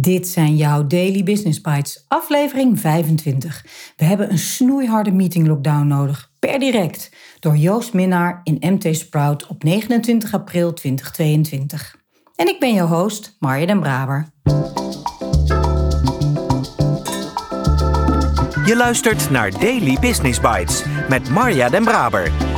Dit zijn jouw Daily Business Bites, aflevering 25. We hebben een snoeiharde meeting lockdown nodig, per direct, door Joost Minnaar in MT Sprout op 29 april 2022. En ik ben jouw host, Marja den Braber. Je luistert naar Daily Business Bites met Marja den Braber,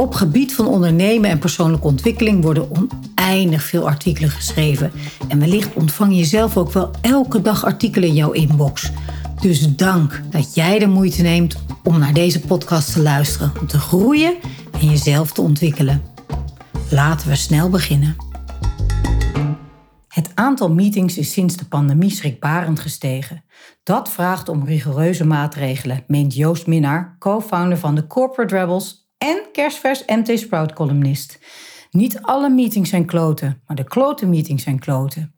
Op gebied van ondernemen en persoonlijke ontwikkeling worden oneindig veel artikelen geschreven. En wellicht ontvang je zelf ook wel elke dag artikelen in jouw inbox. Dus dank dat jij de moeite neemt om naar deze podcast te luisteren, om te groeien en jezelf te ontwikkelen. Laten we snel beginnen. Het aantal meetings is sinds de pandemie schrikbarend gestegen. Dat vraagt om rigoureuze maatregelen, meent Joost Minnaar, co-founder van de Corporate Rebels kerstvers MT Sprout columnist. Niet alle meetings zijn kloten, maar de klote meetings zijn kloten.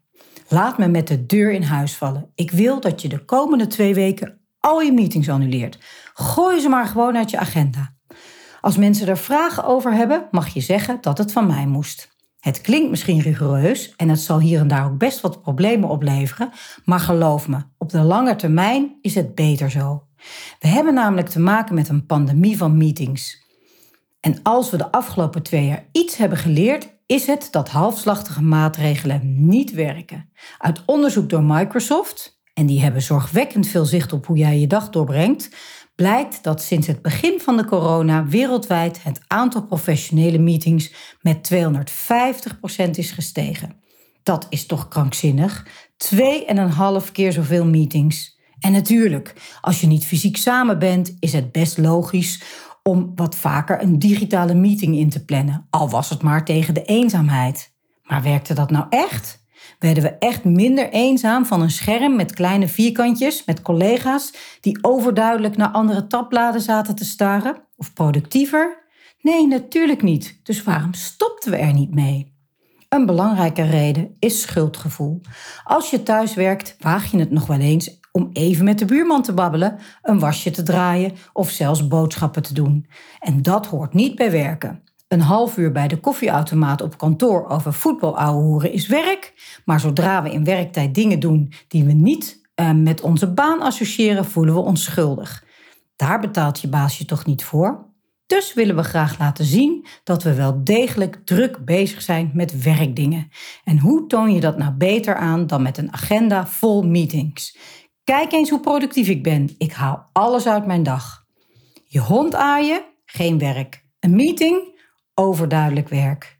Laat me met de deur in huis vallen. Ik wil dat je de komende twee weken al je meetings annuleert. Gooi ze maar gewoon uit je agenda. Als mensen er vragen over hebben, mag je zeggen dat het van mij moest. Het klinkt misschien rigoureus en het zal hier en daar ook best wat problemen opleveren, maar geloof me, op de lange termijn is het beter zo. We hebben namelijk te maken met een pandemie van meetings. En als we de afgelopen twee jaar iets hebben geleerd, is het dat halfslachtige maatregelen niet werken. Uit onderzoek door Microsoft, en die hebben zorgwekkend veel zicht op hoe jij je dag doorbrengt, blijkt dat sinds het begin van de corona wereldwijd het aantal professionele meetings met 250% is gestegen. Dat is toch krankzinnig? Twee en een half keer zoveel meetings. En natuurlijk, als je niet fysiek samen bent, is het best logisch om wat vaker een digitale meeting in te plannen, al was het maar tegen de eenzaamheid. Maar werkte dat nou echt? Werden we echt minder eenzaam van een scherm met kleine vierkantjes met collega's die overduidelijk naar andere tabbladen zaten te staren? Of productiever? Nee, natuurlijk niet. Dus waarom stopten we er niet mee? Een belangrijke reden is schuldgevoel. Als je thuis werkt, waag je het nog wel eens om even met de buurman te babbelen, een wasje te draaien of zelfs boodschappen te doen. En dat hoort niet bij werken. Een half uur bij de koffieautomaat op kantoor over voetbal is werk, maar zodra we in werktijd dingen doen die we niet uh, met onze baan associëren, voelen we ons schuldig. Daar betaalt je baas je toch niet voor? Dus willen we graag laten zien dat we wel degelijk druk bezig zijn met werkdingen. En hoe toon je dat nou beter aan dan met een agenda vol meetings? Kijk eens hoe productief ik ben. Ik haal alles uit mijn dag. Je hond aaien? Geen werk. Een meeting? Overduidelijk werk.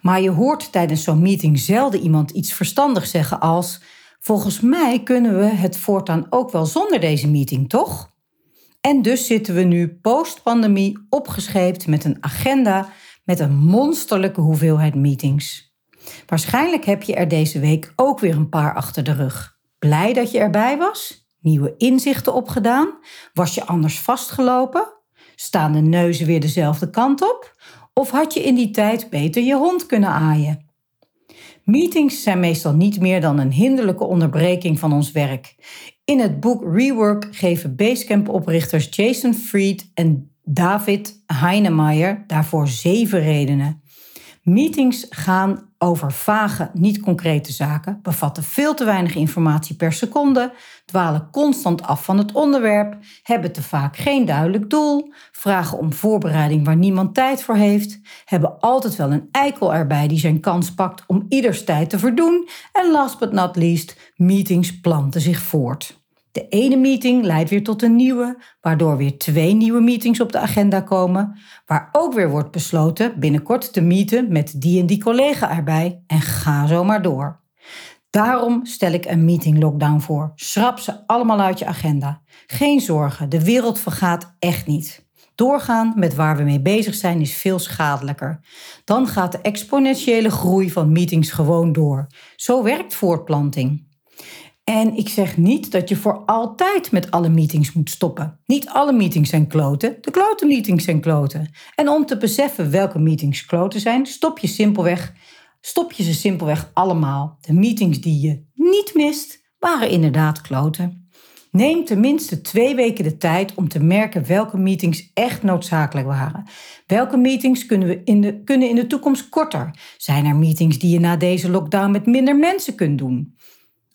Maar je hoort tijdens zo'n meeting zelden iemand iets verstandigs zeggen als: Volgens mij kunnen we het voortaan ook wel zonder deze meeting, toch? En dus zitten we nu post-pandemie opgescheept met een agenda met een monsterlijke hoeveelheid meetings. Waarschijnlijk heb je er deze week ook weer een paar achter de rug. Blij dat je erbij was? Nieuwe inzichten opgedaan? Was je anders vastgelopen? Staan de neuzen weer dezelfde kant op? Of had je in die tijd beter je hond kunnen aaien? Meetings zijn meestal niet meer dan een hinderlijke onderbreking van ons werk. In het boek Rework geven Basecamp-oprichters Jason Fried en David Heinemeier daarvoor zeven redenen. Meetings gaan over vage, niet concrete zaken, bevatten veel te weinig informatie per seconde, dwalen constant af van het onderwerp, hebben te vaak geen duidelijk doel, vragen om voorbereiding waar niemand tijd voor heeft, hebben altijd wel een eikel erbij die zijn kans pakt om ieders tijd te verdoen en last but not least, meetings planten zich voort. De ene meeting leidt weer tot een nieuwe, waardoor weer twee nieuwe meetings op de agenda komen, waar ook weer wordt besloten binnenkort te meeten met die en die collega erbij en ga zo maar door. Daarom stel ik een meeting lockdown voor. Schrap ze allemaal uit je agenda. Geen zorgen, de wereld vergaat echt niet. Doorgaan met waar we mee bezig zijn is veel schadelijker. Dan gaat de exponentiële groei van meetings gewoon door. Zo werkt voortplanting. En ik zeg niet dat je voor altijd met alle meetings moet stoppen. Niet alle meetings zijn kloten, de klote meetings zijn kloten. En om te beseffen welke meetings kloten zijn, stop je simpelweg, stop je ze simpelweg allemaal. De meetings die je niet mist, waren inderdaad kloten. Neem tenminste twee weken de tijd om te merken welke meetings echt noodzakelijk waren. Welke meetings kunnen, we in de, kunnen in de toekomst korter? Zijn er meetings die je na deze lockdown met minder mensen kunt doen?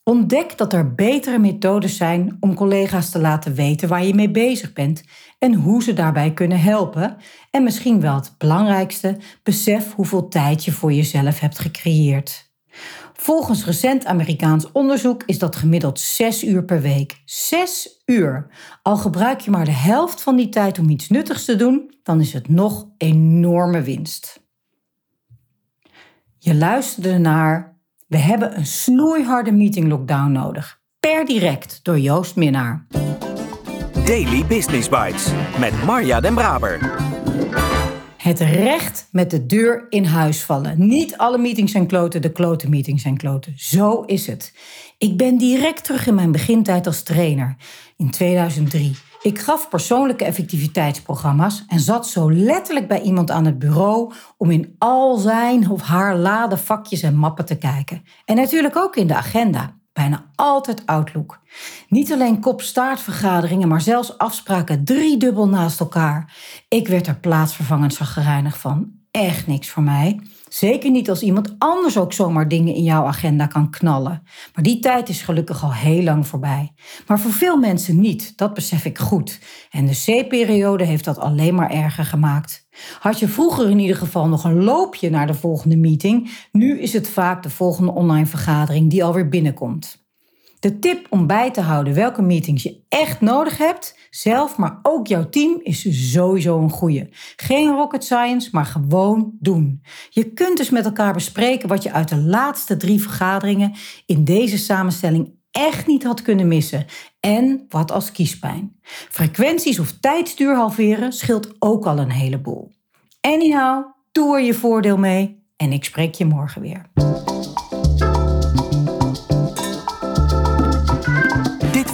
Ontdek dat er betere methodes zijn om collega's te laten weten waar je mee bezig bent en hoe ze daarbij kunnen helpen. En misschien wel het belangrijkste, besef hoeveel tijd je voor jezelf hebt gecreëerd. Volgens recent Amerikaans onderzoek is dat gemiddeld 6 uur per week. 6 uur. Al gebruik je maar de helft van die tijd om iets nuttigs te doen, dan is het nog enorme winst. Je luisterde naar we hebben een snoeiharde meeting lockdown nodig. Per direct door Joost Minnaar. Daily Business Bites met Marja Den Braber. Het recht met de deur in huis vallen. Niet alle meetings zijn kloten, de klote meetings zijn kloten. Zo is het. Ik ben direct terug in mijn begintijd als trainer in 2003. Ik gaf persoonlijke effectiviteitsprogramma's en zat zo letterlijk bij iemand aan het bureau om in al zijn of haar lade vakjes en mappen te kijken. En natuurlijk ook in de agenda. Bijna altijd Outlook. Niet alleen kop-staartvergaderingen, maar zelfs afspraken driedubbel naast elkaar. Ik werd er plaatsvervangend zagrijnig van. Echt niks voor mij. Zeker niet als iemand anders ook zomaar dingen in jouw agenda kan knallen. Maar die tijd is gelukkig al heel lang voorbij. Maar voor veel mensen niet, dat besef ik goed. En de C-periode heeft dat alleen maar erger gemaakt. Had je vroeger in ieder geval nog een loopje naar de volgende meeting, nu is het vaak de volgende online vergadering die alweer binnenkomt. De tip om bij te houden welke meetings je echt nodig hebt, zelf, maar ook jouw team, is sowieso een goede. Geen rocket science, maar gewoon doen. Je kunt dus met elkaar bespreken wat je uit de laatste drie vergaderingen in deze samenstelling echt niet had kunnen missen. En wat als kiespijn. Frequenties of tijdstuur halveren scheelt ook al een heleboel. Anyhow, doe er je voordeel mee en ik spreek je morgen weer.